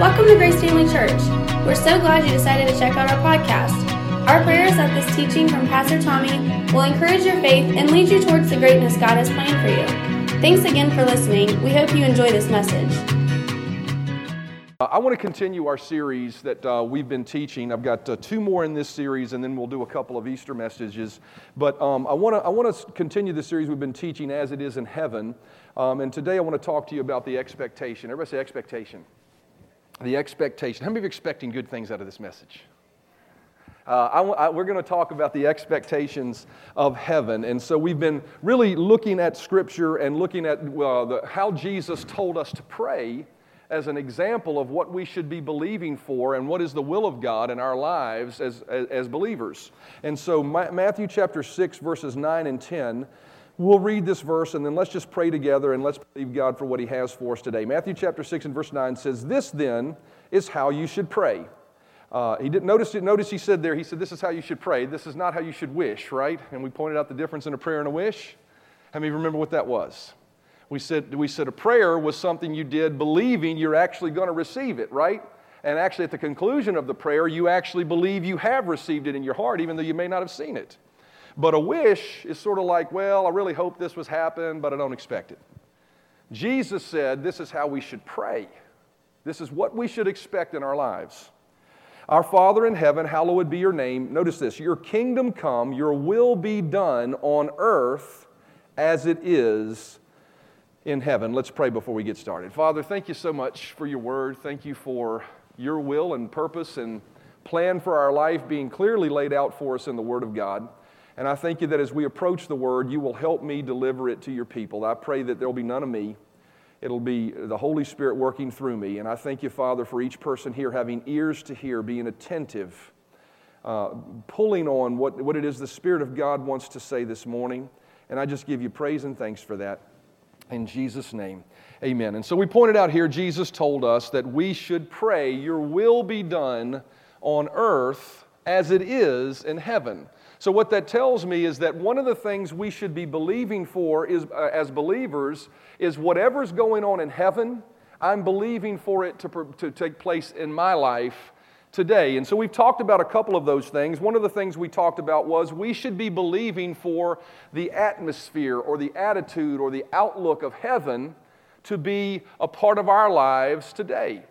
Welcome to Grace Family Church. We're so glad you decided to check out our podcast. Our prayer is that this teaching from Pastor Tommy will encourage your faith and lead you towards the greatness God has planned for you. Thanks again for listening. We hope you enjoy this message. Uh, I want to continue our series that uh, we've been teaching. I've got uh, two more in this series, and then we'll do a couple of Easter messages. But um, I want to I want to continue the series we've been teaching as it is in heaven. Um, and today I want to talk to you about the expectation. Everybody say expectation. The expectation. How many of you are expecting good things out of this message? Uh, I, I, we're going to talk about the expectations of heaven. And so we've been really looking at Scripture and looking at uh, the, how Jesus told us to pray as an example of what we should be believing for and what is the will of God in our lives as, as, as believers. And so, Ma- Matthew chapter 6, verses 9 and 10. We'll read this verse and then let's just pray together and let's believe God for what He has for us today. Matthew chapter 6 and verse 9 says, This then is how you should pray. Uh, he didn't notice, it, notice he said there, he said, This is how you should pray. This is not how you should wish, right? And we pointed out the difference in a prayer and a wish. How many remember what that was? We said, we said a prayer was something you did believing you're actually going to receive it, right? And actually, at the conclusion of the prayer, you actually believe you have received it in your heart, even though you may not have seen it. But a wish is sort of like, well, I really hope this was happen, but I don't expect it. Jesus said this is how we should pray. This is what we should expect in our lives. Our Father in heaven, hallowed be your name. Notice this your kingdom come, your will be done on earth as it is in heaven. Let's pray before we get started. Father, thank you so much for your word. Thank you for your will and purpose and plan for our life being clearly laid out for us in the Word of God. And I thank you that as we approach the Word, you will help me deliver it to your people. I pray that there will be none of me. It'll be the Holy Spirit working through me. And I thank you, Father, for each person here having ears to hear, being attentive, uh, pulling on what, what it is the Spirit of God wants to say this morning. And I just give you praise and thanks for that. In Jesus' name, amen. And so we pointed out here, Jesus told us that we should pray, Your will be done on earth as it is in heaven. So, what that tells me is that one of the things we should be believing for is, uh, as believers is whatever's going on in heaven, I'm believing for it to, to take place in my life today. And so we've talked about a couple of those things. One of the things we talked about was we should be believing for the atmosphere or the attitude or the outlook of heaven to be a part of our lives today.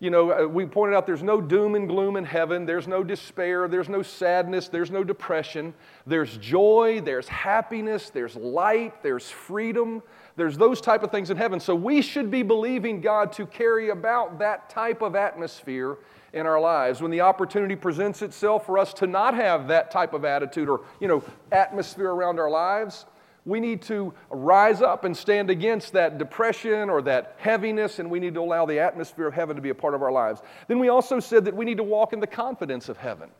You know, uh, we pointed out there's no doom and gloom in heaven. There's no despair. There's no sadness. There's no depression. There's joy. There's happiness. There's light. There's freedom. There's those type of things in heaven. So we should be believing God to carry about that type of atmosphere in our lives. When the opportunity presents itself for us to not have that type of attitude or, you know, atmosphere around our lives, we need to rise up and stand against that depression or that heaviness, and we need to allow the atmosphere of heaven to be a part of our lives. Then we also said that we need to walk in the confidence of heaven.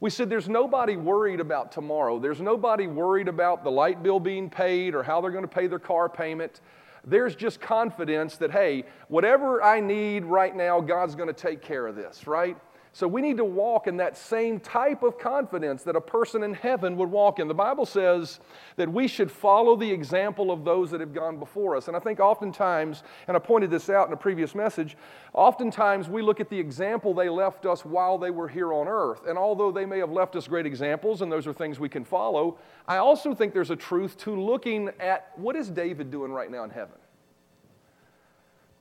We said there's nobody worried about tomorrow. There's nobody worried about the light bill being paid or how they're going to pay their car payment. There's just confidence that, hey, whatever I need right now, God's going to take care of this, right? So we need to walk in that same type of confidence that a person in heaven would walk in. The Bible says that we should follow the example of those that have gone before us. And I think oftentimes, and I pointed this out in a previous message, oftentimes we look at the example they left us while they were here on earth. And although they may have left us great examples, and those are things we can follow, I also think there's a truth to looking at what is David doing right now in heaven?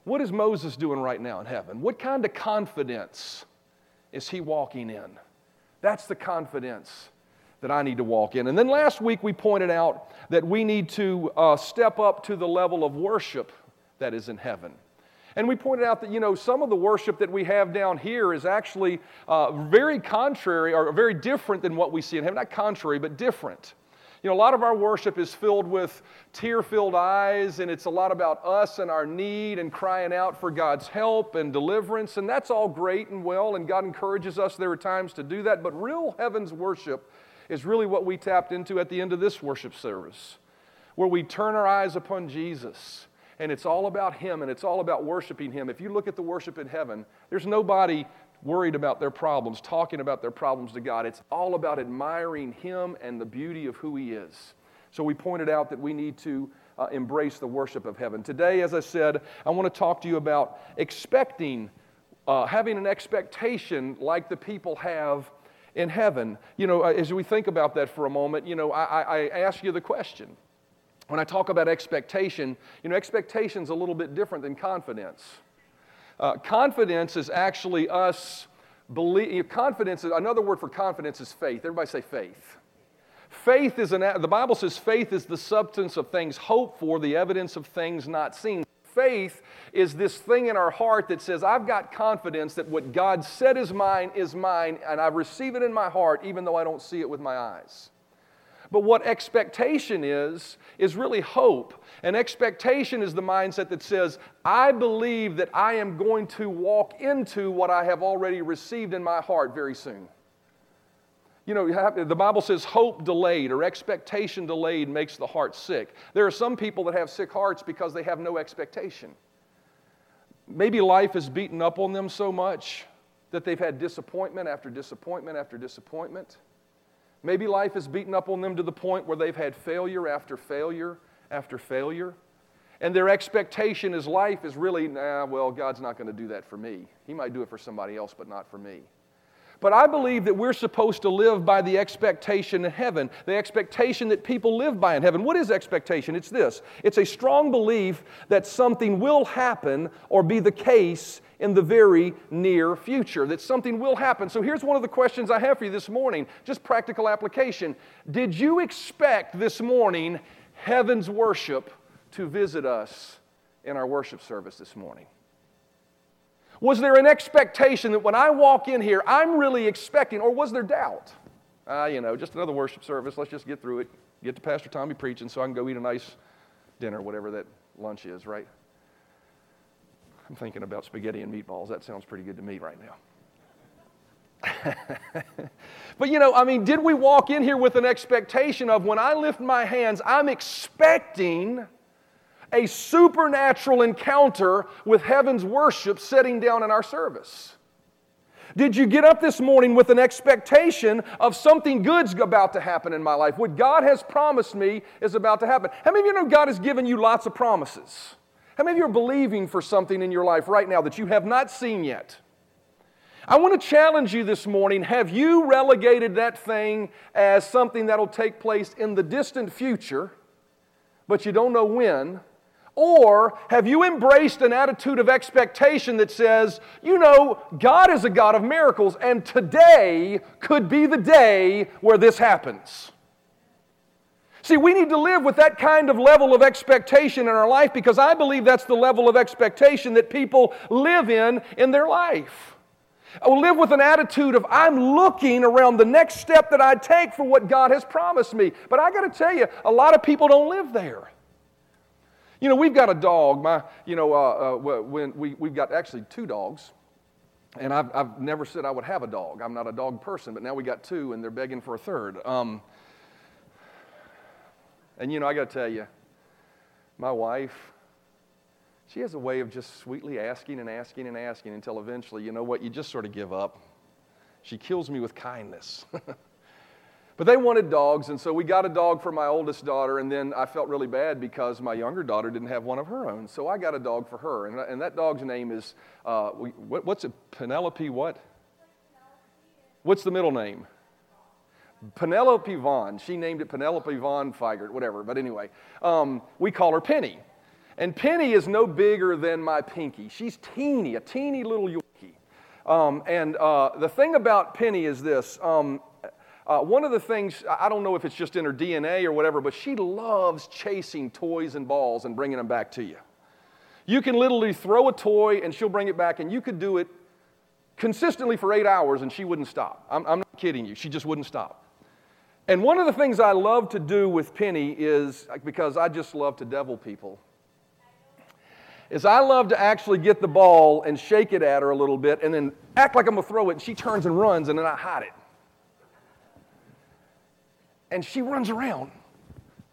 What is Moses doing right now in heaven? What kind of confidence? Is he walking in? That's the confidence that I need to walk in. And then last week we pointed out that we need to uh, step up to the level of worship that is in heaven. And we pointed out that, you know, some of the worship that we have down here is actually uh, very contrary or very different than what we see in heaven. Not contrary, but different. You know, a lot of our worship is filled with tear filled eyes, and it's a lot about us and our need and crying out for God's help and deliverance. And that's all great and well, and God encourages us there are times to do that. But real heaven's worship is really what we tapped into at the end of this worship service, where we turn our eyes upon Jesus. And it's all about Him and it's all about worshiping Him. If you look at the worship in heaven, there's nobody worried about their problems, talking about their problems to God. It's all about admiring Him and the beauty of who He is. So we pointed out that we need to uh, embrace the worship of heaven. Today, as I said, I want to talk to you about expecting uh, having an expectation like the people have in heaven. You know, as we think about that for a moment, you know, I, I ask you the question. When I talk about expectation, you know, expectation is a little bit different than confidence. Uh, confidence is actually us believe. Confidence. Another word for confidence is faith. Everybody say faith. Faith is an. The Bible says faith is the substance of things hoped for, the evidence of things not seen faith is this thing in our heart that says, I've got confidence that what God said is mine is mine, and I receive it in my heart even though I don't see it with my eyes. But what expectation is, is really hope. And expectation is the mindset that says, I believe that I am going to walk into what I have already received in my heart very soon. You know, the Bible says hope delayed or expectation delayed makes the heart sick. There are some people that have sick hearts because they have no expectation. Maybe life has beaten up on them so much that they've had disappointment after disappointment after disappointment. Maybe life has beaten up on them to the point where they've had failure after failure after failure. And their expectation is life is really, nah, well, God's not going to do that for me. He might do it for somebody else, but not for me. But I believe that we're supposed to live by the expectation in heaven, the expectation that people live by in heaven. What is expectation? It's this it's a strong belief that something will happen or be the case in the very near future, that something will happen. So here's one of the questions I have for you this morning, just practical application. Did you expect this morning heaven's worship to visit us in our worship service this morning? Was there an expectation that when I walk in here, I'm really expecting, or was there doubt? Uh, you know, just another worship service. Let's just get through it. Get to Pastor Tommy preaching so I can go eat a nice dinner, whatever that lunch is, right? I'm thinking about spaghetti and meatballs. That sounds pretty good to me right now. but you know, I mean, did we walk in here with an expectation of when I lift my hands, I'm expecting a supernatural encounter with heaven's worship sitting down in our service? Did you get up this morning with an expectation of something good's about to happen in my life? What God has promised me is about to happen. How many of you know God has given you lots of promises? How many of you are believing for something in your life right now that you have not seen yet? I want to challenge you this morning. Have you relegated that thing as something that'll take place in the distant future, but you don't know when? Or have you embraced an attitude of expectation that says, you know, God is a God of miracles, and today could be the day where this happens? See, we need to live with that kind of level of expectation in our life because I believe that's the level of expectation that people live in in their life. I will live with an attitude of I'm looking around the next step that I take for what God has promised me. But I got to tell you, a lot of people don't live there. You know, we've got a dog. My, you know, uh, uh, when we, we've got actually two dogs. And I've, I've never said I would have a dog. I'm not a dog person, but now we got two and they're begging for a third. Um, and, you know, I got to tell you, my wife, she has a way of just sweetly asking and asking and asking until eventually, you know what, you just sort of give up. She kills me with kindness. But they wanted dogs, and so we got a dog for my oldest daughter, and then I felt really bad because my younger daughter didn't have one of her own. So I got a dog for her, and, and that dog's name is, uh, what, what's it, Penelope what? What's the middle name? Penelope Vaughn. She named it Penelope Vaughn Feigert, whatever. But anyway, um, we call her Penny. And Penny is no bigger than my pinky. She's teeny, a teeny little Yorkie. Um, and uh, the thing about Penny is this um, uh, one of the things, I don't know if it's just in her DNA or whatever, but she loves chasing toys and balls and bringing them back to you. You can literally throw a toy and she'll bring it back, and you could do it consistently for eight hours and she wouldn't stop. I'm, I'm not kidding you, she just wouldn't stop. And one of the things I love to do with Penny is because I just love to devil people is I love to actually get the ball and shake it at her a little bit and then act like I'm gonna throw it and she turns and runs and then I hide it and she runs around,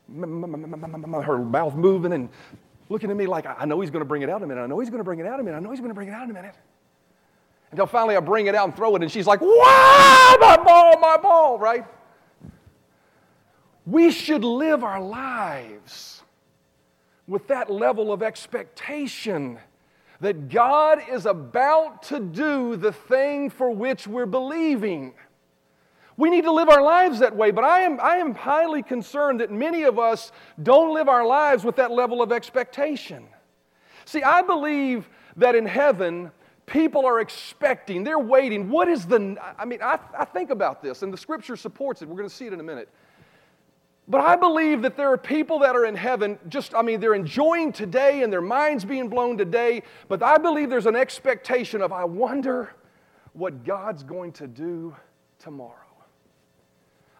her mouth moving and looking at me like, I know he's going to bring it out in a minute. I know he's going to bring it out in a minute. I know he's going to bring it out in a minute. Until finally I bring it out and throw it, and she's like, Wow, my ball, my ball, right? We should live our lives with that level of expectation that God is about to do the thing for which we're believing. We need to live our lives that way, but I am, I am highly concerned that many of us don't live our lives with that level of expectation. See, I believe that in heaven, people are expecting, they're waiting. What is the, I mean, I, I think about this, and the scripture supports it. We're going to see it in a minute. But I believe that there are people that are in heaven, just, I mean, they're enjoying today and their minds being blown today, but I believe there's an expectation of, I wonder what God's going to do tomorrow.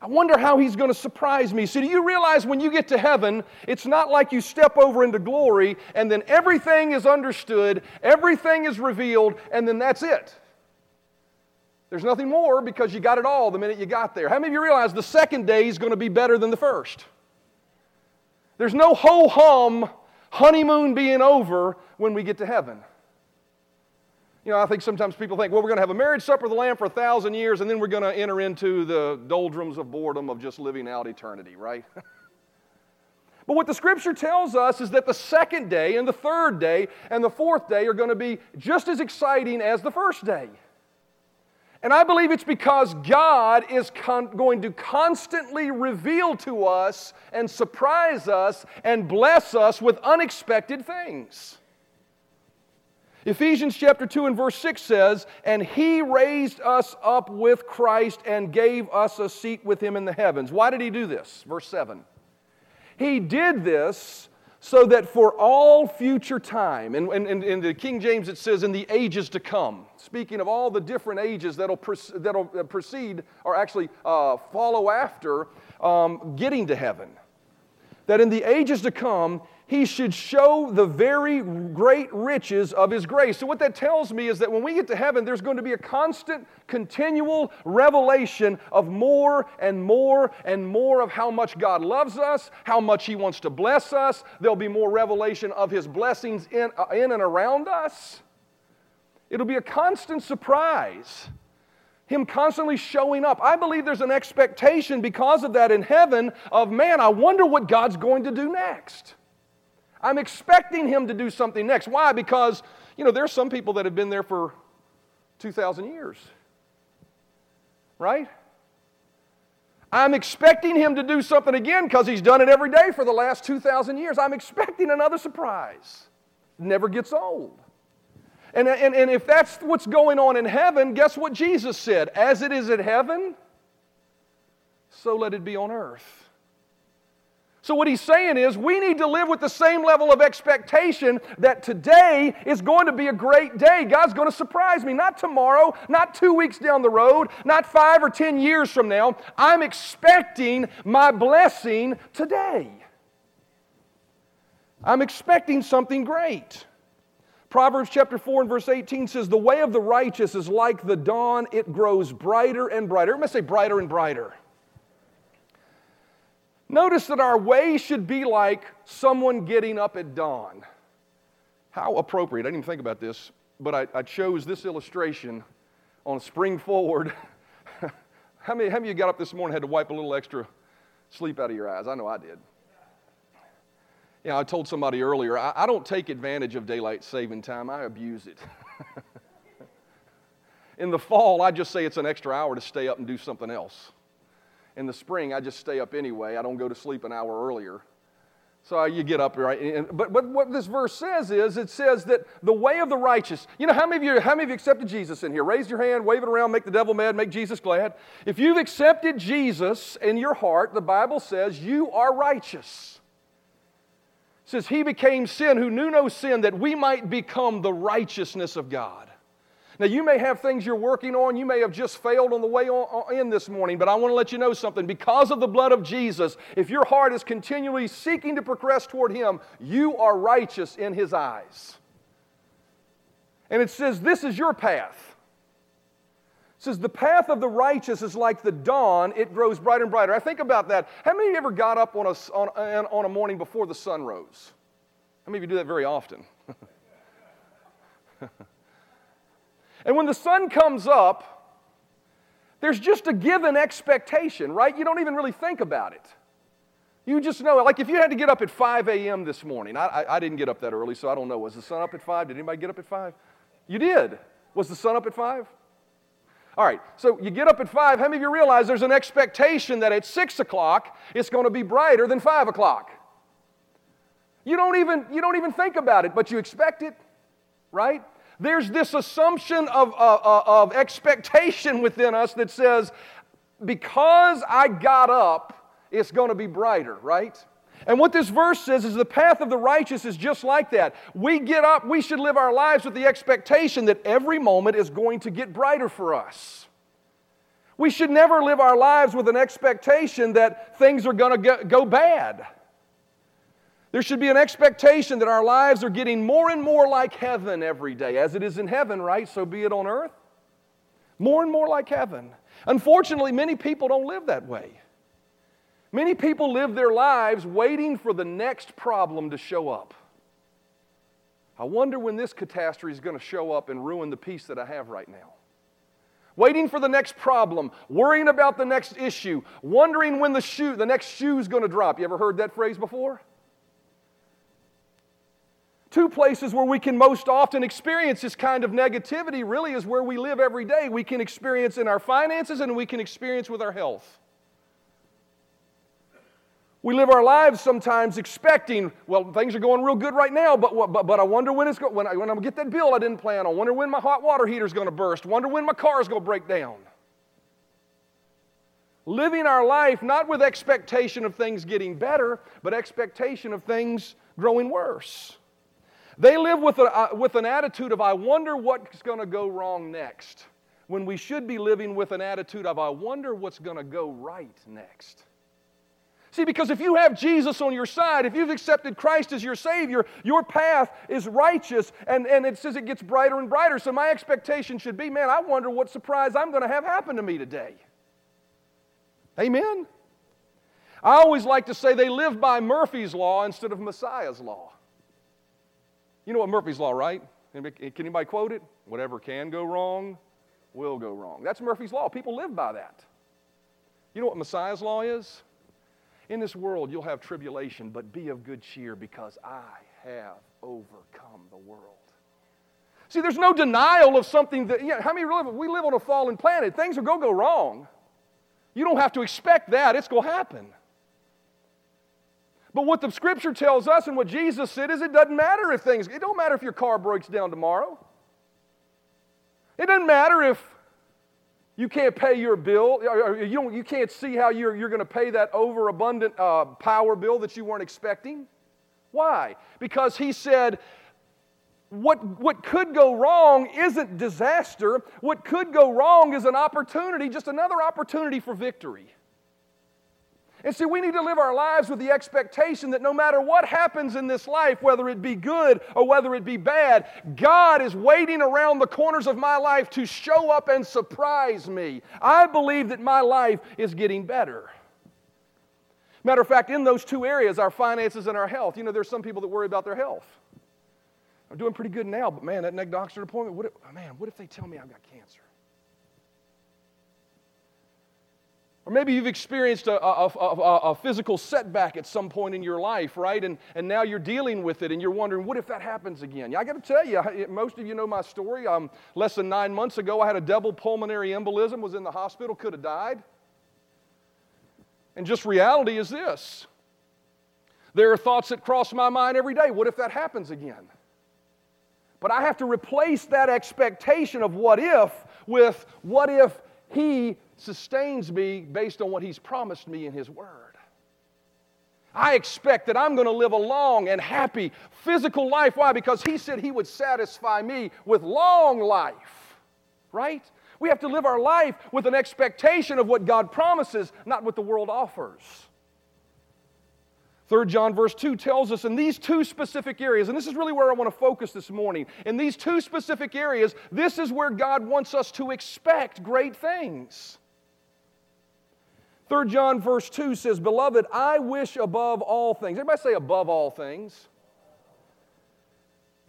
I wonder how he's going to surprise me. So, do you realize when you get to heaven, it's not like you step over into glory and then everything is understood, everything is revealed, and then that's it? There's nothing more because you got it all the minute you got there. How many of you realize the second day is going to be better than the first? There's no ho hum honeymoon being over when we get to heaven. You know, I think sometimes people think, well, we're going to have a marriage supper of the Lamb for a thousand years, and then we're going to enter into the doldrums of boredom of just living out eternity, right? but what the scripture tells us is that the second day, and the third day, and the fourth day are going to be just as exciting as the first day. And I believe it's because God is con- going to constantly reveal to us and surprise us and bless us with unexpected things. Ephesians chapter 2 and verse 6 says, And he raised us up with Christ and gave us a seat with him in the heavens. Why did he do this? Verse 7. He did this so that for all future time, and in the King James it says, in the ages to come, speaking of all the different ages that'll, that'll uh, proceed or actually uh, follow after um, getting to heaven, that in the ages to come, he should show the very great riches of his grace. So, what that tells me is that when we get to heaven, there's going to be a constant, continual revelation of more and more and more of how much God loves us, how much he wants to bless us. There'll be more revelation of his blessings in, uh, in and around us. It'll be a constant surprise. Him constantly showing up. I believe there's an expectation because of that in heaven of, man, I wonder what God's going to do next. I'm expecting him to do something next. Why? Because, you know, there's some people that have been there for 2,000 years. Right? I'm expecting him to do something again because he's done it every day for the last 2,000 years. I'm expecting another surprise. Never gets old. And, and, and if that's what's going on in heaven, guess what Jesus said? As it is in heaven, so let it be on earth. So, what he's saying is, we need to live with the same level of expectation that today is going to be a great day. God's going to surprise me. Not tomorrow, not two weeks down the road, not five or ten years from now. I'm expecting my blessing today. I'm expecting something great. Proverbs chapter 4 and verse 18 says, The way of the righteous is like the dawn, it grows brighter and brighter. Everybody say brighter and brighter. Notice that our way should be like someone getting up at dawn. How appropriate. I didn't even think about this, but I, I chose this illustration on spring forward. how, many, how many of you got up this morning had to wipe a little extra sleep out of your eyes? I know I did. Yeah, I told somebody earlier, I, I don't take advantage of daylight saving time, I abuse it. In the fall, I just say it's an extra hour to stay up and do something else. In the spring, I just stay up anyway. I don't go to sleep an hour earlier. So you get up, right? But, but what this verse says is it says that the way of the righteous, you know, how many of you, how many of you accepted Jesus in here? Raise your hand, wave it around, make the devil mad, make Jesus glad. If you've accepted Jesus in your heart, the Bible says you are righteous. It says he became sin who knew no sin that we might become the righteousness of God. Now, you may have things you're working on. You may have just failed on the way in this morning, but I want to let you know something. Because of the blood of Jesus, if your heart is continually seeking to progress toward Him, you are righteous in His eyes. And it says, This is your path. It says, The path of the righteous is like the dawn, it grows brighter and brighter. I think about that. How many of you ever got up on a, on, on a morning before the sun rose? How many of you do that very often? And when the sun comes up, there's just a given expectation, right? You don't even really think about it. You just know it. Like if you had to get up at 5 a.m. this morning, I, I, I, didn't get up that early, so I don't know. Was the sun up at 5? Did anybody get up at 5? You did. Was the sun up at 5? All right, so you get up at 5. How many of you realize there's an expectation that at 6 o'clock it's going to be brighter than 5 o'clock? You don't even, you don't even think about it, but you expect it, right? There's this assumption of, uh, uh, of expectation within us that says, because I got up, it's going to be brighter, right? And what this verse says is the path of the righteous is just like that. We get up, we should live our lives with the expectation that every moment is going to get brighter for us. We should never live our lives with an expectation that things are going to go bad. There should be an expectation that our lives are getting more and more like heaven every day. As it is in heaven, right? So be it on earth. More and more like heaven. Unfortunately, many people don't live that way. Many people live their lives waiting for the next problem to show up. I wonder when this catastrophe is going to show up and ruin the peace that I have right now. Waiting for the next problem, worrying about the next issue, wondering when the shoe, the next shoe is going to drop. You ever heard that phrase before? Two places where we can most often experience this kind of negativity really is where we live every day. We can experience in our finances and we can experience with our health. We live our lives sometimes expecting, well, things are going real good right now, but, but, but I wonder when it's going, when, I, when I'm going to get that bill I didn't plan on. Wonder when my hot water heater is going to burst. Wonder when my car is going to break down. Living our life not with expectation of things getting better, but expectation of things growing worse. They live with, a, uh, with an attitude of, I wonder what's going to go wrong next, when we should be living with an attitude of, I wonder what's going to go right next. See, because if you have Jesus on your side, if you've accepted Christ as your Savior, your path is righteous, and, and it says it gets brighter and brighter. So my expectation should be, man, I wonder what surprise I'm going to have happen to me today. Amen? I always like to say they live by Murphy's Law instead of Messiah's Law. You know what Murphy's Law, right? Can anybody quote it? Whatever can go wrong will go wrong. That's Murphy's Law. People live by that. You know what Messiah's Law is? In this world, you'll have tribulation, but be of good cheer because I have overcome the world. See, there's no denial of something that, yeah, how many live? We live on a fallen planet. Things are going to go wrong. You don't have to expect that, it's going to happen. But what the scripture tells us and what Jesus said is it doesn't matter if things, it don't matter if your car breaks down tomorrow. It doesn't matter if you can't pay your bill, you, you can't see how you're, you're going to pay that overabundant uh, power bill that you weren't expecting. Why? Because he said, what, what could go wrong isn't disaster. What could go wrong is an opportunity, just another opportunity for victory. And see, we need to live our lives with the expectation that no matter what happens in this life, whether it be good or whether it be bad, God is waiting around the corners of my life to show up and surprise me. I believe that my life is getting better. Matter of fact, in those two areas, our finances and our health, you know, there's some people that worry about their health. I'm doing pretty good now, but man, that next doctor appointment, what if, man, what if they tell me I've got cancer? Or maybe you've experienced a, a, a, a, physical setback at some point in your life, right? And, and now you're dealing with it and you're wondering, what if that happens again? Yeah, I got to tell you, most of you know my story. Um, less than nine months ago, I had a double pulmonary embolism, was in the hospital, could have died. And just reality is this there are thoughts that cross my mind every day. What if that happens again? But I have to replace that expectation of what if with what if he sustains me based on what He's promised me in His Word. I expect that I'm going to live a long and happy physical life. Why? Because He said He would satisfy me with long life, right? We have to live our life with an expectation of what God promises, not what the world offers. 3 John verse 2 tells us in these two specific areas, and this is really where I want to focus this morning. In these two specific areas, this is where God wants us to expect great things. 3 John verse 2 says, Beloved, I wish above all things. Everybody say above all things.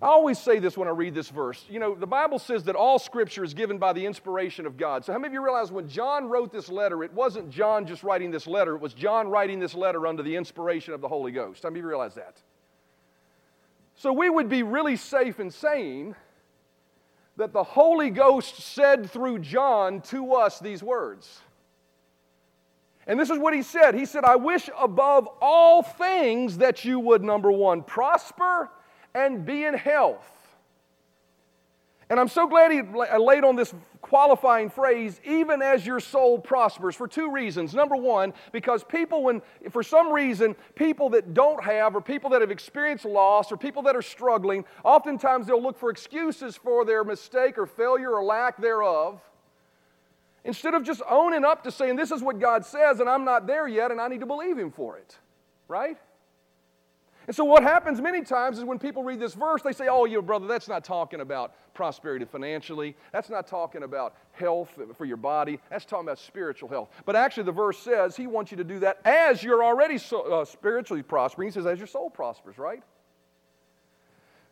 I always say this when I read this verse. You know, the Bible says that all scripture is given by the inspiration of God. So, how many of you realize when John wrote this letter, it wasn't John just writing this letter, it was John writing this letter under the inspiration of the Holy Ghost? How many of you realize that? So, we would be really safe in saying that the Holy Ghost said through John to us these words. And this is what he said He said, I wish above all things that you would, number one, prosper and be in health. And I'm so glad he uh, laid on this qualifying phrase, even as your soul prospers, for two reasons. Number one, because people, when, for some reason, people that don't have, or people that have experienced loss, or people that are struggling, oftentimes they'll look for excuses for their mistake or failure or lack thereof. Instead of just owning up to saying, This is what God says, and I'm not there yet, and I need to believe Him for it. Right? And so, what happens many times is when people read this verse, they say, Oh, you brother, that's not talking about prosperity financially. That's not talking about health for your body. That's talking about spiritual health. But actually, the verse says He wants you to do that as you're already so, uh, spiritually prospering. He says, As your soul prospers, right?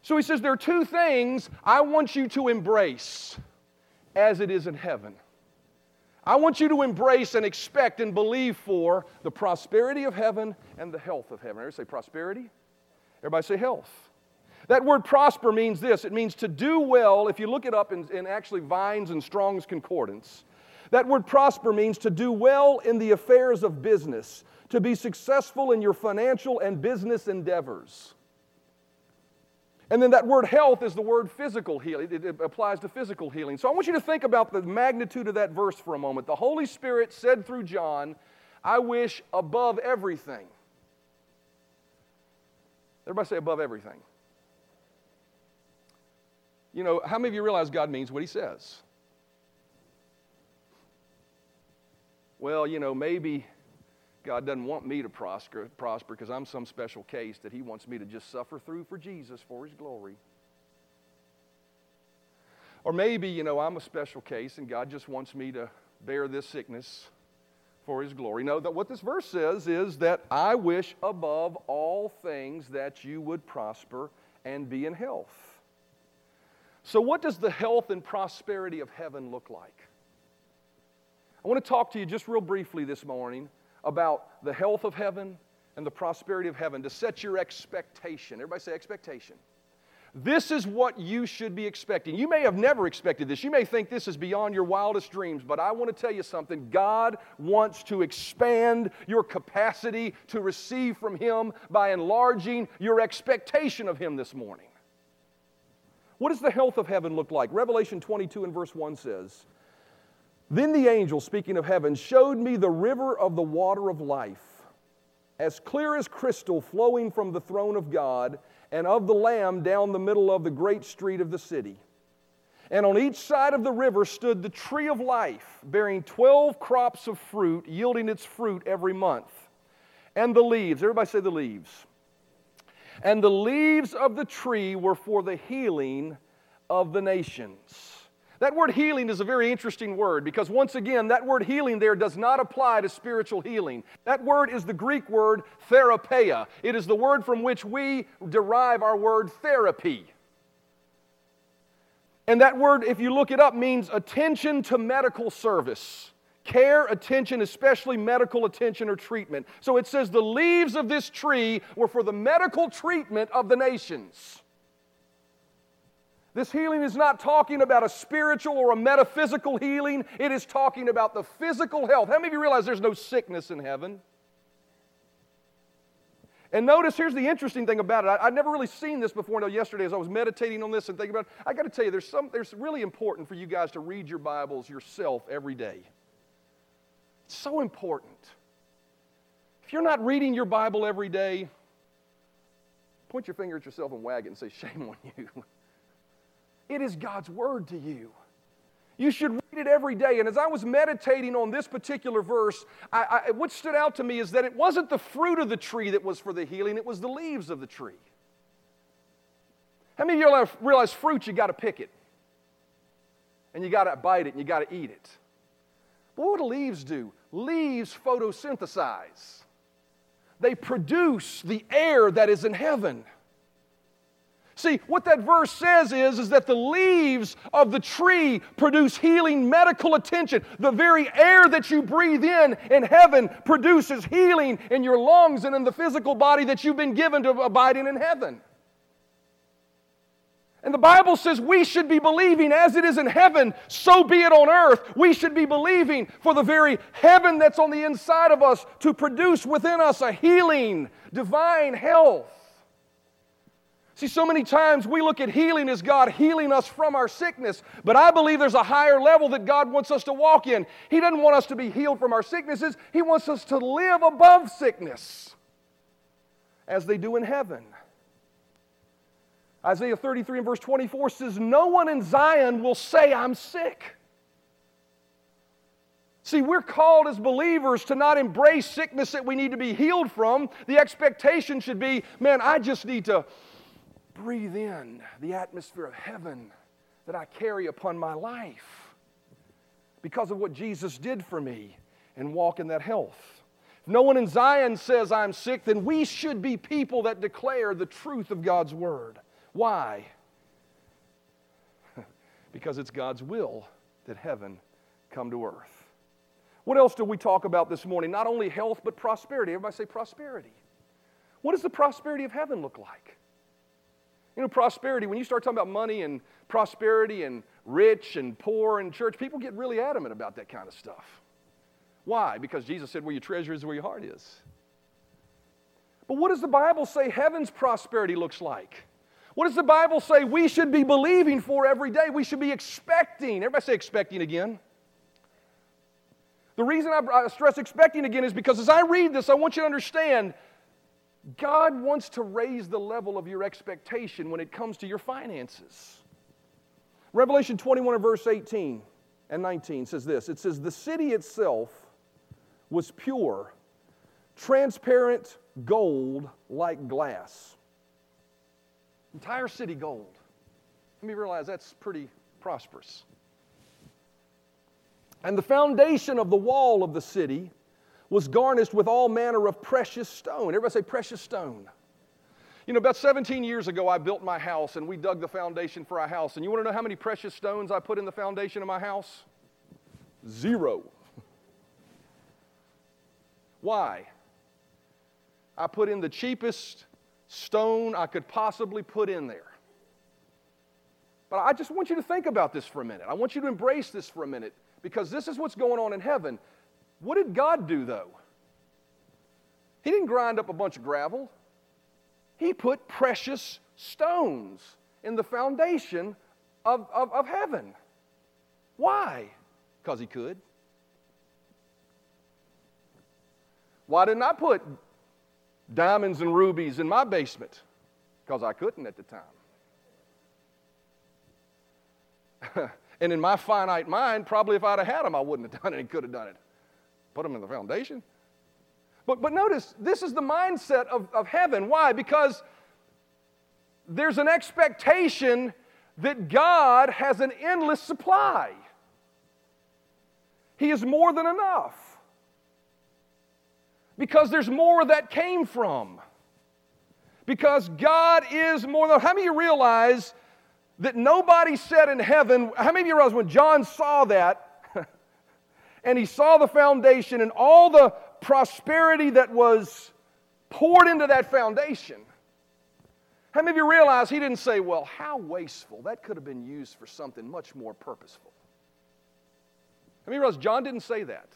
So, He says, There are two things I want you to embrace as it is in heaven. I want you to embrace and expect and believe for the prosperity of heaven and the health of heaven. Everybody say prosperity? Everybody say health. That word prosper means this it means to do well. If you look it up in, in actually Vines and Strong's Concordance, that word prosper means to do well in the affairs of business, to be successful in your financial and business endeavors. And then that word health is the word physical healing. It, applies to physical healing. So I want you to think about the magnitude of that verse for a moment. The Holy Spirit said through John, I wish above everything. Everybody say above everything. You know, how many of you realize God means what He says? Well, you know, maybe God doesn't want me to prosper because I'm some special case that He wants me to just suffer through for Jesus for His glory. Or maybe, you know, I'm a special case and God just wants me to bear this sickness for His glory. No, that what this verse says is that I wish above all things that you would prosper and be in health. So, what does the health and prosperity of heaven look like? I want to talk to you just real briefly this morning about the health of heaven and the prosperity of heaven to set your expectation. Everybody say expectation. This is what you should be expecting. You may have never expected this. You may think this is beyond your wildest dreams, but I want to tell you something. God wants to expand your capacity to receive from Him by enlarging your expectation of Him this morning. What does the health of heaven look like? Revelation 22 and verse 1 says, then the angel, speaking of heaven, showed me the river of the water of life, as clear as crystal, flowing from the throne of God and of the Lamb down the middle of the great street of the city. And on each side of the river stood the tree of life, bearing 12 crops of fruit, yielding its fruit every month. And the leaves, everybody say the leaves. And the leaves of the tree were for the healing of the nations. That word healing is a very interesting word because, once again, that word healing there does not apply to spiritual healing. That word is the Greek word therapeia. It is the word from which we derive our word therapy. And that word, if you look it up, means attention to medical service. Care, attention, especially medical attention or treatment. So it says the leaves of this tree were for the medical treatment of the nations. This healing is not talking about a spiritual or a metaphysical healing, it is talking about the physical health. How many of you realize there's no sickness in heaven? And notice, here's the interesting thing about it. I, would never really seen this before until yesterday as I was meditating on this and thinking about it. I got to tell you, there's, some, there's really important for you guys to read your Bibles yourself every day. It's so important. If you're not reading your Bible every day, point your finger at yourself and wag it and say, Shame on you. It is God's word to you. You should read it every day. And as I was meditating on this particular verse, I, I, what stood out to me is that it wasn't the fruit of the tree that was for the healing, it was the leaves of the tree. How many of you realize fruit, you got to pick it? And you got to bite it and you got to eat it. But what do leaves do? Leaves photosynthesize, they produce the air that is in heaven. See, what that verse says is, is that the leaves of the tree produce healing medical attention. The very air that you breathe in in heaven produces healing in your lungs and in the physical body that you've been given to abide in in heaven. And the Bible says we should be believing as it is in heaven, so be it on earth. We should be believing for the very heaven that's on the inside of us to produce within us a healing, divine health. See, so many times we look at healing as God healing us from our sickness, but I believe there's a higher level that God wants us to walk in. He doesn't want us to be healed from our sicknesses, He wants us to live above sickness as they do in heaven. Isaiah 33 and verse 24 says, No one in Zion will say, I'm sick. See, we're called as believers to not embrace sickness that we need to be healed from. The expectation should be, man, I just need to breathe in the atmosphere of heaven that I carry upon my life because of what Jesus did for me and walk in that health. If no one in Zion says I'm sick, then we should be people that declare the truth of God's word. Why? because it's God's will that heaven come to earth. What else do we talk about this morning? Not only health, but prosperity. Everybody say prosperity. What does the prosperity of heaven look like? You know, prosperity, when you start talking about money and prosperity and rich and poor and church, people get really adamant about that kind of stuff. Why? Because Jesus said, Where your treasure is, where your heart is. But what does the Bible say heaven's prosperity looks like? What does the Bible say we should be believing for every day? We should be expecting. Everybody say expecting again. The reason I stress expecting again is because as I read this, I want you to understand God wants to raise the level of your expectation when it comes to your finances. Revelation 21 and verse 18 and 19 says this it says, The city itself was pure, transparent gold like glass. Entire city gold. Let me realize that's pretty prosperous. And the foundation of the wall of the city was garnished with all manner of precious stone. Everybody say precious stone. You know, about 17 years ago, I built my house and we dug the foundation for our house. And you want to know how many precious stones I put in the foundation of my house? Zero. Why? I put in the cheapest stone I could possibly put in there. But I just want you to think about this for a minute. I want you to embrace this for a minute because this is what's going on in heaven. What did God do, though? He didn't grind up a bunch of gravel, He put precious stones in the foundation of, of, of heaven. Why? Because He could. Why didn't I put diamonds and rubies in my basement? Because I couldn't at the time. and in my finite mind, probably if I'd have had them, I wouldn't have done it and could have done it put them in the foundation. But, but notice, this is the mindset of, of heaven. Why? Because there's an expectation that God has an endless supply. He is more than enough. Because there's more that came from. Because God is more than. How many of you realize that nobody said in heaven? How many of you realize when John saw that, and he saw the foundation and all the prosperity that was poured into that foundation. How many of you realize he didn't say, well, how wasteful? That could have been used for something much more purposeful. How many of you realize John didn't say that?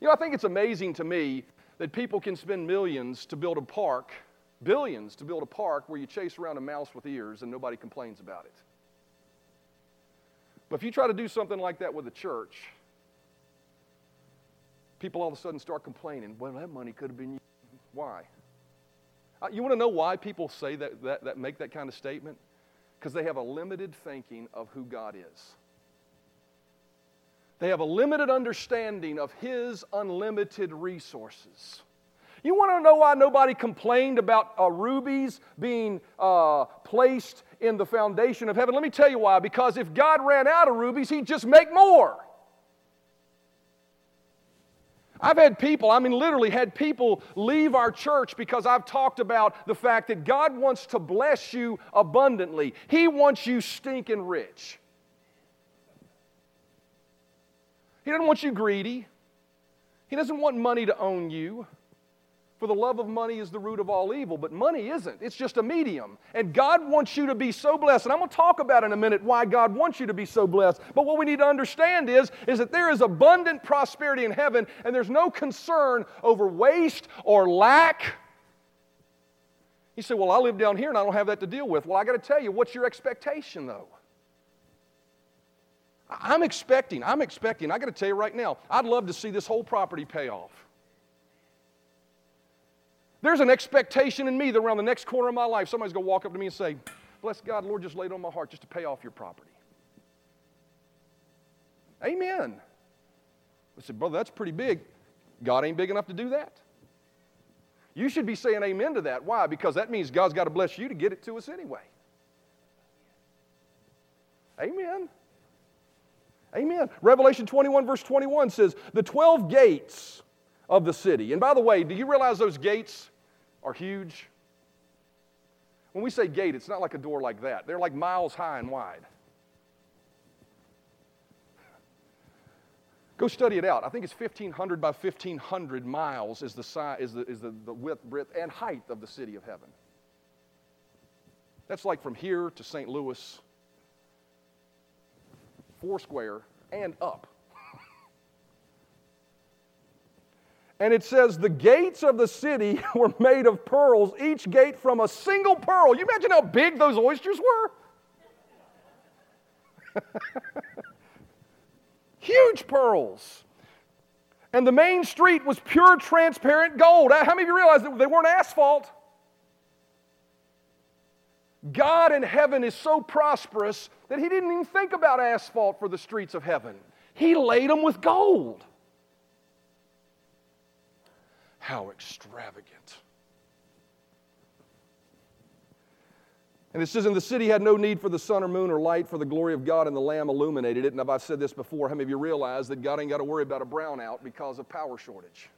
You know, I think it's amazing to me that people can spend millions to build a park, billions to build a park where you chase around a mouse with ears and nobody complains about it. But if you try to do something like that with a church, people all of a sudden start complaining, well, that money could have been used. Why? Uh, you want to know why people say that, that, that make that kind of statement? Because they have a limited thinking of who God is. They have a limited understanding of His unlimited resources. You want to know why nobody complained about uh, rubies being uh, placed in the foundation of heaven? Let me tell you why. Because if God ran out of rubies, He'd just make more. I've had people, I mean, literally had people leave our church because I've talked about the fact that God wants to bless you abundantly. He wants you stinking rich. He doesn't want you greedy. He doesn't want money to own you. For the love of money is the root of all evil, but money isn't. It's just a medium. And God wants you to be so blessed. And I'm going to talk about in a minute why God wants you to be so blessed. But what we need to understand is, is that there is abundant prosperity in heaven, and there's no concern over waste or lack. You say, Well, I live down here and I don't have that to deal with. Well, I got to tell you, what's your expectation, though? I'm expecting, I'm expecting, I got to tell you right now, I'd love to see this whole property pay off. There's an expectation in me that around the next corner of my life, somebody's going to walk up to me and say, Bless God, Lord, just laid on my heart just to pay off your property. Amen. I said, Brother, that's pretty big. God ain't big enough to do that. You should be saying amen to that. Why? Because that means God's got to bless you to get it to us anyway. Amen. Amen. Revelation 21, verse 21 says, The 12 gates of the city. And by the way, do you realize those gates are huge? When we say gate, it's not like a door like that, they're like miles high and wide. Go study it out. I think it's 1,500 by 1,500 miles is the, size, is the, is the, the width, breadth, and height of the city of heaven. That's like from here to St. Louis, four square, and up. And it says, The gates of the city were made of pearls, each gate from a single pearl. You imagine how big those oysters were? Huge pearls. And the main street was pure transparent gold. How many of you realize that they weren't asphalt? God in heaven is so prosperous that He didn't even think about asphalt for the streets of heaven. He laid them with gold. How extravagant. And it says, And the city had no need for the sun or moon or light, for the glory of God and the Lamb illuminated it. And if I've said this before, how many of you realize that God ain't got to worry about a brownout because of power shortage?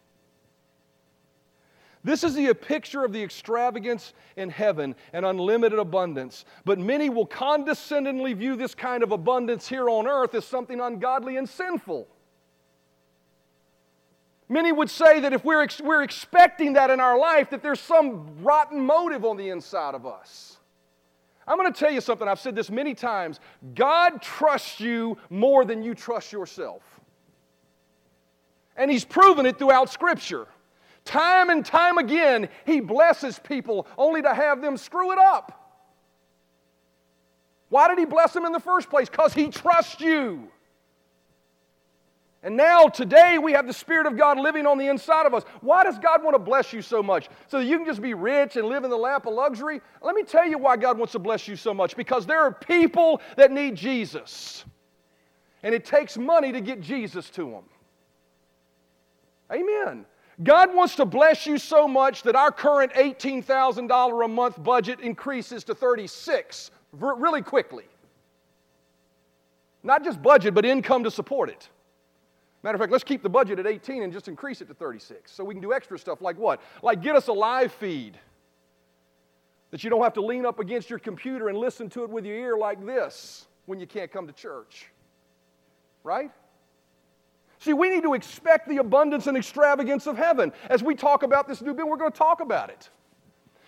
This is the picture of the extravagance in heaven and unlimited abundance. But many will condescendingly view this kind of abundance here on earth as something ungodly and sinful. Many would say that if we're, ex- we're expecting that in our life, that there's some rotten motive on the inside of us. I'm going to tell you something. I've said this many times. God trusts you more than you trust yourself. And He's proven it throughout Scripture. Time and time again, He blesses people only to have them screw it up. Why did He bless them in the first place? Because He trusts you. And now, today, we have the Spirit of God living on the inside of us. Why does God want to bless you so much? So that you can just be rich and live in the lap of luxury? Let me tell you why God wants to bless you so much. Because there are people that need Jesus. And it takes money to get Jesus to them. Amen. God wants to bless you so much that our current $18,000 a month budget increases to 36 really quickly. Not just budget, but income to support it. Matter of fact, let's keep the budget at 18 and just increase it to 36 so we can do extra stuff like what? Like get us a live feed that you don't have to lean up against your computer and listen to it with your ear like this when you can't come to church. Right? See, we need to expect the abundance and extravagance of heaven. As we talk about this new bill, we're going to talk about it.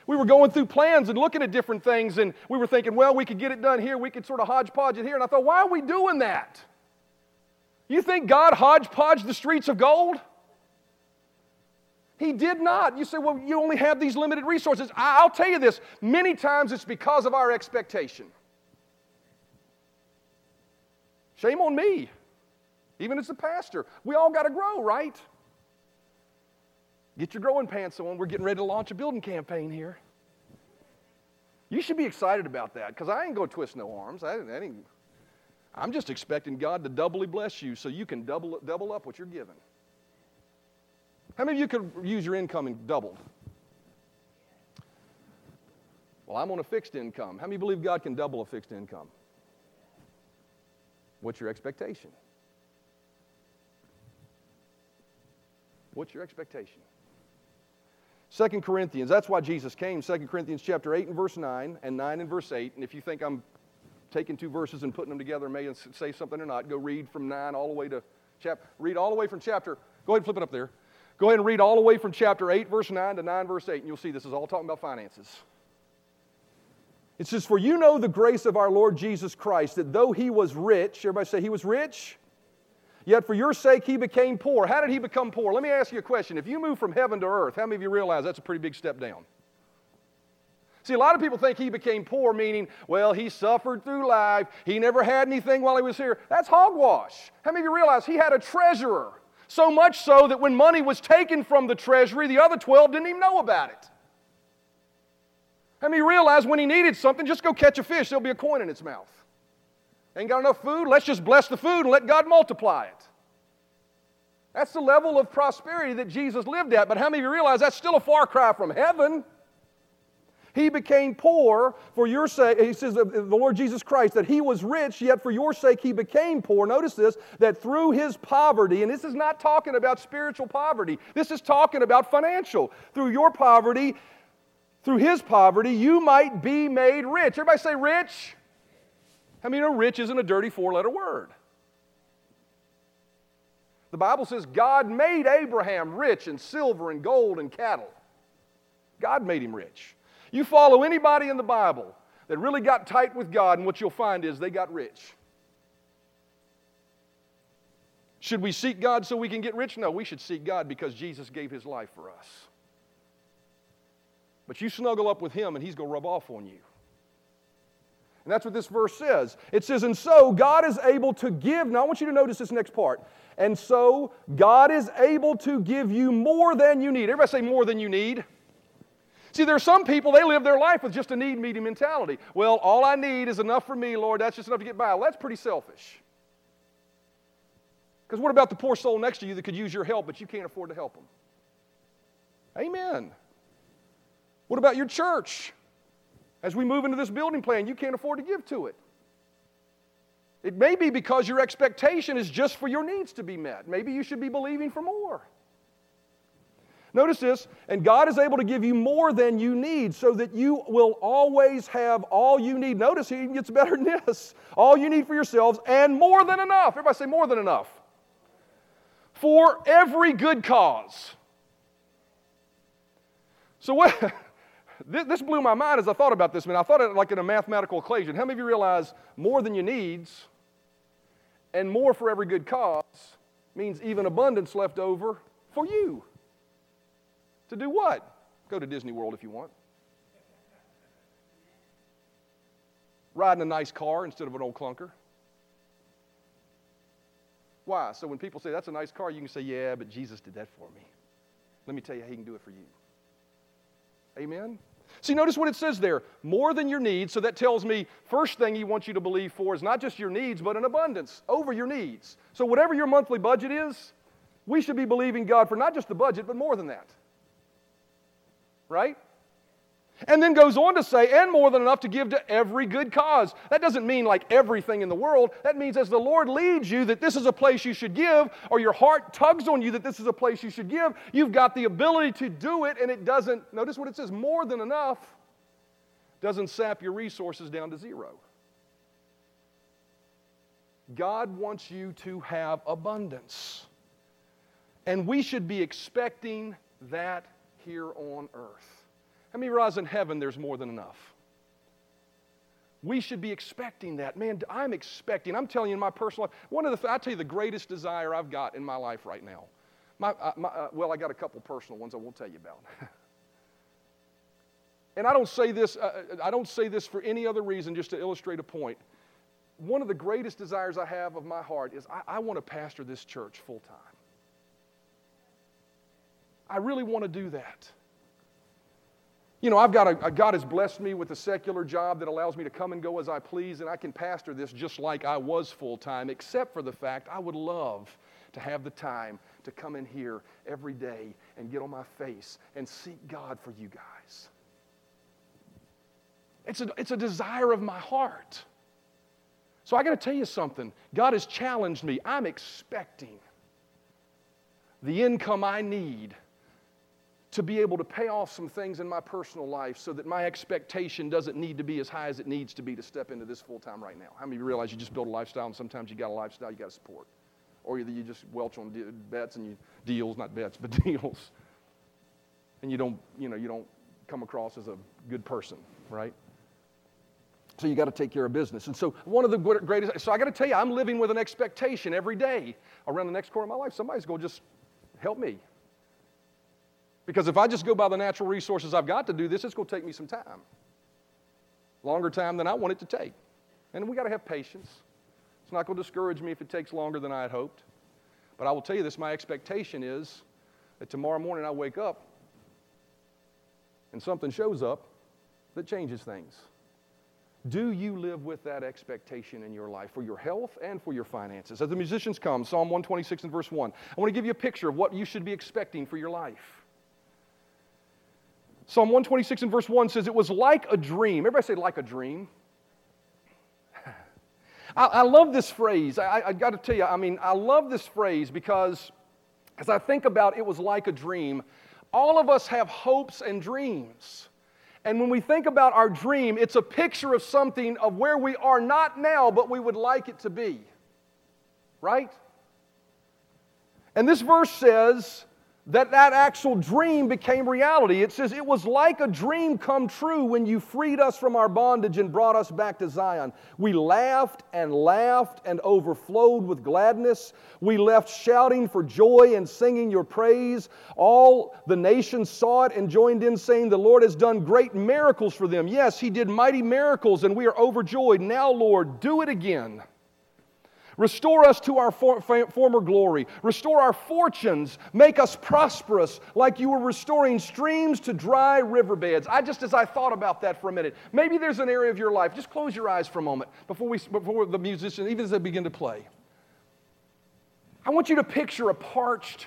We were going through plans and looking at different things, and we were thinking, well, we could get it done here, we could sort of hodgepodge it here. And I thought, why are we doing that? You think God hodgepodged the streets of gold? He did not. You say, well, you only have these limited resources. I'll tell you this many times it's because of our expectation. Shame on me, even as a pastor. We all got to grow, right? Get your growing pants on. We're getting ready to launch a building campaign here. You should be excited about that because I ain't going to twist no arms. I, I ain't, I'm just expecting God to doubly bless you so you can double, double up what you're giving. How many of you could use your income and doubled? Well, I'm on a fixed income. How many believe God can double a fixed income? What's your expectation? What's your expectation? 2 Corinthians, that's why Jesus came. 2 Corinthians chapter 8 and verse 9 and 9 and verse 8. And if you think I'm taking two verses and putting them together may say something or not, go read from 9 all the way to chapter, read all the way from chapter, go ahead and flip it up there. Go ahead and read all the way from chapter 8, verse 9 to 9, verse 8, and you'll see this is all talking about finances. It says, For you know the grace of our Lord Jesus Christ, that though he was rich, everybody say he was rich? Yet for your sake he became poor. How did he become poor? Let me ask you a question. If you move from heaven to earth, how many of you realize that's a pretty big step down? See, a lot of people think he became poor, meaning, well, he suffered through life. He never had anything while he was here. That's hogwash. How many of you realize he had a treasurer? So much so that when money was taken from the treasury, the other 12 didn't even know about it. How many realize when he needed something, just go catch a fish, there'll be a coin in its mouth? Ain't got enough food? Let's just bless the food and let God multiply it. That's the level of prosperity that Jesus lived at. But how many of you realize that's still a far cry from heaven? He became poor for your sake. He says, the Lord Jesus Christ, that he was rich, yet for your sake he became poor. Notice this, that through his poverty, and this is not talking about spiritual poverty, this is talking about financial. Through your poverty, through his poverty, you might be made rich. Everybody say rich. I mean, a rich isn't a dirty four letter word. The Bible says God made Abraham rich in silver and gold and cattle. God made him rich. You follow anybody in the Bible that really got tight with God, and what you'll find is they got rich. Should we seek God so we can get rich? No, we should seek God because Jesus gave his life for us. But you snuggle up with him and he's going to rub off on you. And that's what this verse says. It says, And so God is able to give. Now I want you to notice this next part. And so God is able to give you more than you need. Everybody say more than you need. See, there are some people, they live their life with just a need meeting mentality. Well, all I need is enough for me, Lord. That's just enough to get by. Well, that's pretty selfish. Because what about the poor soul next to you that could use your help, but you can't afford to help them? Amen. What about your church? As we move into this building plan, you can't afford to give to it. It may be because your expectation is just for your needs to be met. Maybe you should be believing for more. Notice this, and God is able to give you more than you need so that you will always have all you need. Notice He gets better than this. All you need for yourselves and more than enough. Everybody say more than enough. For every good cause. So what? This blew my mind as I thought about this. man. I thought it like in a mathematical equation. How many of you realize more than your needs and more for every good cause means even abundance left over for you? To do what? Go to Disney World if you want. Ride in a nice car instead of an old clunker. Why? So when people say that's a nice car, you can say, yeah, but Jesus did that for me. Let me tell you how he can do it for you. Amen? See, notice what it says there more than your needs. So that tells me, first thing he wants you to believe for is not just your needs, but an abundance over your needs. So, whatever your monthly budget is, we should be believing God for not just the budget, but more than that right? And then goes on to say, and more than enough to give to every good cause. That doesn't mean like everything in the world. That means as the Lord leads you that this is a place you should give, or your heart tugs on you that this is a place you should give, you've got the ability to do it, and it doesn't, notice what it says, more than enough, doesn't sap your resources down to zero. God wants you to have abundance. And we should be expecting that here on earth. How many realize in heaven there's more than enough? We should be expecting that. Man, I'm expecting. I'm telling you in my personal life, one of the, I tell you the greatest desire I've got in my life right now. My, uh, my, uh, well, I got a couple personal ones I won't tell you about. and I don't say this, uh, uh, I don't say this for any other reason, just to illustrate a point. One of the greatest desires I have of my heart is I, I want to pastor this church full time. I really want to do that. You know, I've got a, a, God has blessed me with a secular job that allows me to come and go as I please, and I can pastor this just like I was full time, except for the fact I would love to have the time to come in here every day and get on my face and seek God for you guys. It's a, it's a desire of my heart. So I got to tell you something. God has challenged me. I'm expecting the income I need to be able to pay off some things in my personal life so that my expectation doesn't need to be as high as it needs to be to step into this full time right now. How many of you realize you just build a lifestyle and sometimes you got a lifestyle you got to support? Or either you just welch on bets and you deals, not bets, but deals. And you don't, you know, you don't come across as a good person, right? So you got to take care of business. And so one of the greatest, so I got to tell you, I'm living with an expectation every day around the next corner of my life. Somebody's going to just help me. Because if I just go by the natural resources I've got to do this, it's going to take me some time. Longer time than I want it to take. And we got to have patience. It's not going to discourage me if it takes longer than I had hoped. But I will tell you this my expectation is that tomorrow morning I wake up and something shows up that changes things. Do you live with that expectation in your life for your health and for your finances? As the musicians come, Psalm 126 and verse 1, I want to give you a picture of what you should be expecting for your life. Psalm 126 and verse 1 says, It was like a dream. Everybody say, like a dream. I, I, love this phrase. I, I got to tell you, I mean, I love this phrase because as I think about it was like a dream, all of us have hopes and dreams. And when we think about our dream, it's a picture of something of where we are not now, but we would like it to be. Right? And this verse says that that actual dream became reality. It says, It was like a dream come true when you freed us from our bondage and brought us back to Zion. We laughed and laughed and overflowed with gladness. We left shouting for joy and singing your praise. All the nations saw it and joined in, saying, The Lord has done great miracles for them. Yes, He did mighty miracles, and we are overjoyed. Now, Lord, do it again. Restore us to our for, former glory. Restore our fortunes. Make us prosperous like you were restoring streams to dry riverbeds. I just, as I thought about that for a minute, maybe there's an area of your life. Just close your eyes for a moment before, we, before the musicians, even as they begin to play. I want you to picture a parched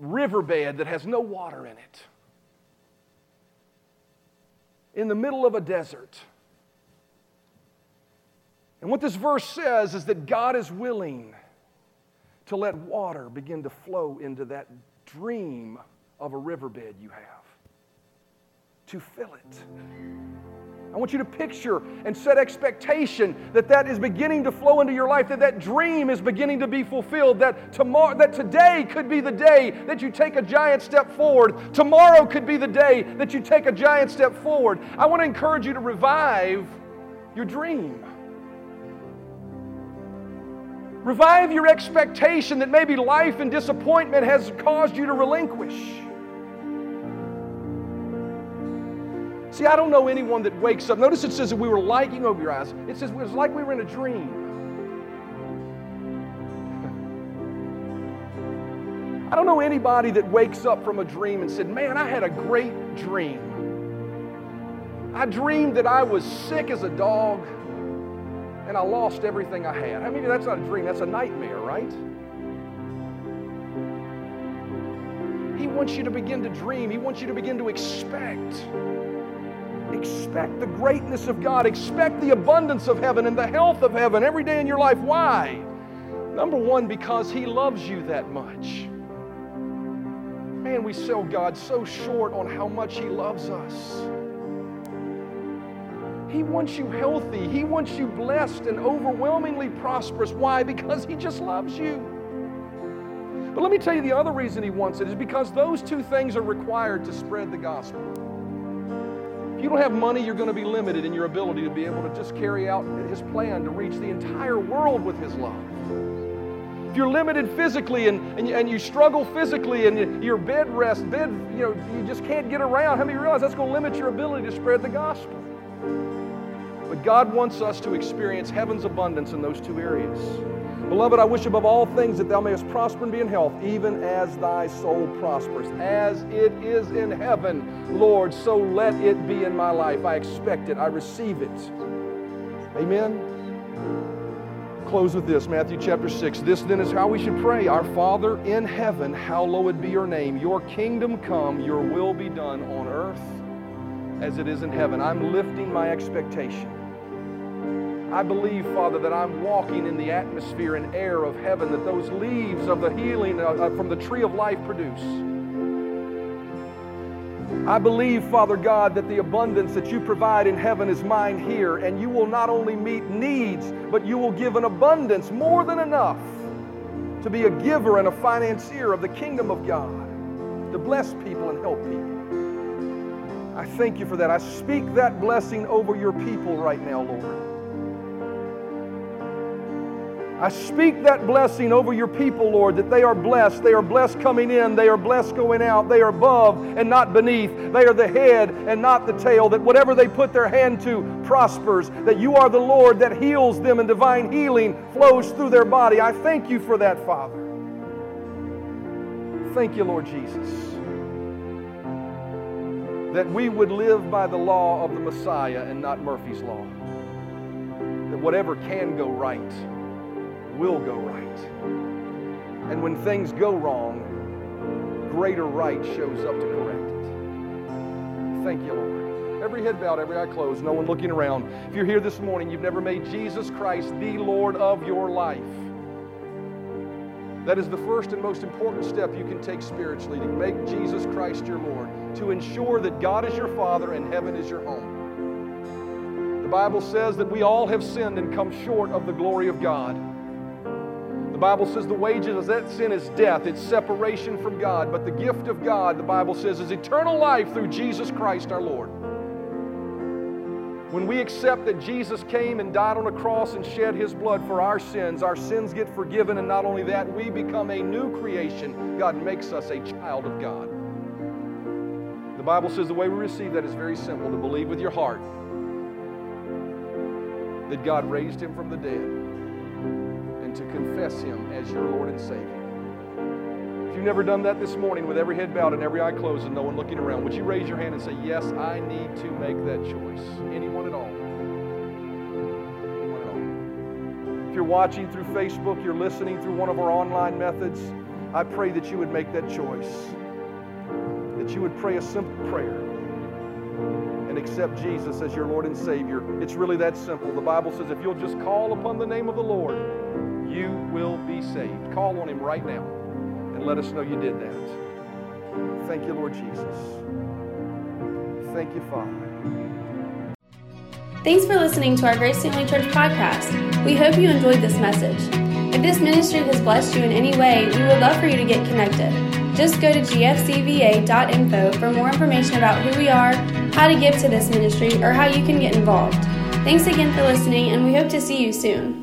riverbed that has no water in it. In the middle of a desert. And what this verse says is that God is willing to let water begin to flow into that dream of a riverbed you have, to fill it. I want you to picture and set expectation that that is beginning to flow into your life, that that dream is beginning to be fulfilled, that tomorrow, that today could be the day that you take a giant step forward. Tomorrow could be the day that you take a giant step forward. I want to encourage you to revive your dream. Revive your expectation that maybe life and disappointment has caused you to relinquish. See, I don't know anyone that wakes up. Notice it says that we were lighting over your eyes. It says it was like we were in a dream. I don't know anybody that wakes up from a dream and said, Man, I had a great dream. I dreamed that I was sick as a dog and I lost everything I had. I that's not a dream, that's a nightmare, right? He wants you to begin to dream, He wants you to begin to expect. Expect the greatness of God, expect the abundance of heaven and the health of heaven every day in your life. Why? Number one, because He loves you that much. Man, we sell God so short on how much He loves us. He wants you healthy. He wants you blessed and overwhelmingly prosperous. Why? Because He just loves you. But let me tell you the other reason He wants it is because those two things are required to spread the gospel. If you don't have money, you're going to be limited in your ability to be able to just carry out His plan to reach the entire world with His love. If you're limited physically and, and, and you struggle physically and your bed rest, bed, you know, you just can't get around, how many realize that's going to limit your ability to spread the gospel? God wants us to experience heaven's abundance in those two areas. Beloved, I wish above all things that thou mayest prosper and be in health, even as thy soul prospers. As it is in heaven, Lord, so let it be in my life. I expect it, I receive it. Amen. Close with this Matthew chapter 6. This then is how we should pray Our Father in heaven, hallowed be your name. Your kingdom come, your will be done on earth as it is in heaven. I'm lifting my expectation. I believe, Father, that I'm walking in the atmosphere and air of heaven that those leaves of the healing uh, uh from the tree of life produce. I believe, Father God, that the abundance that you provide in heaven is mine here, and you will not only meet needs, but you will give an abundance more than enough to be a giver and a financier of the kingdom of God, to bless people and help people. I thank you for that. I speak that blessing over your people right now, Lord. I speak that blessing over your people, Lord, that they are blessed. They are blessed coming in. They are blessed going out. They are above and not beneath. They are the head and not the tail. That whatever they put their hand to prospers. That you are the Lord that heals them and divine healing flows through their body. I thank you for that, Father. Thank you, Lord Jesus. That we would live by the law of the Messiah and not Murphy's Law. That whatever can go right, will go right. And when things go wrong, greater right shows up to correct it. Thank you, Lord. Every head bowed, every eye closed, no one looking around. If you're here this morning, you've never made Jesus Christ the Lord of your life. That is the first and most important step you can take spiritually to make Jesus Christ your Lord, to ensure that God is your Father and heaven is your home. The Bible says that we all have sinned and come short of the glory of God. Bible says the wages of that sin is death, it's separation from God. But the gift of God, the Bible says, is eternal life through Jesus Christ our Lord. When we accept that Jesus came and died on a cross and shed his blood for our sins, our sins get forgiven, and not only that, we become a new creation. God makes us a child of God. The Bible says the way we receive that is very simple to believe with your heart that God raised him from the dead and to confess Him as your Lord and Savior. If you've never done that this morning with every head bowed and every eye closed and no one looking around, would you raise your hand and say, Yes, I need to make that choice? Anyone at all? Anyone at all? If you're watching through Facebook, you're listening through one of our online methods, I pray that you would make that choice. That you would pray a simple prayer and accept Jesus as your Lord and Savior. It's really that simple. The Bible says if you'll just call upon the name of the Lord, you will be saved. Call on Him right now and let us know you did that. Thank you, Lord Jesus. Thank you, Father. Thanks for listening to our Grace Family Church podcast. We hope you enjoyed this message. If this ministry has blessed you in any way, we would love for you to get connected. Just go to gfcva.info for more information about who we are, how to give to this ministry, or how you can get involved. Thanks again for listening, and we hope to see you soon.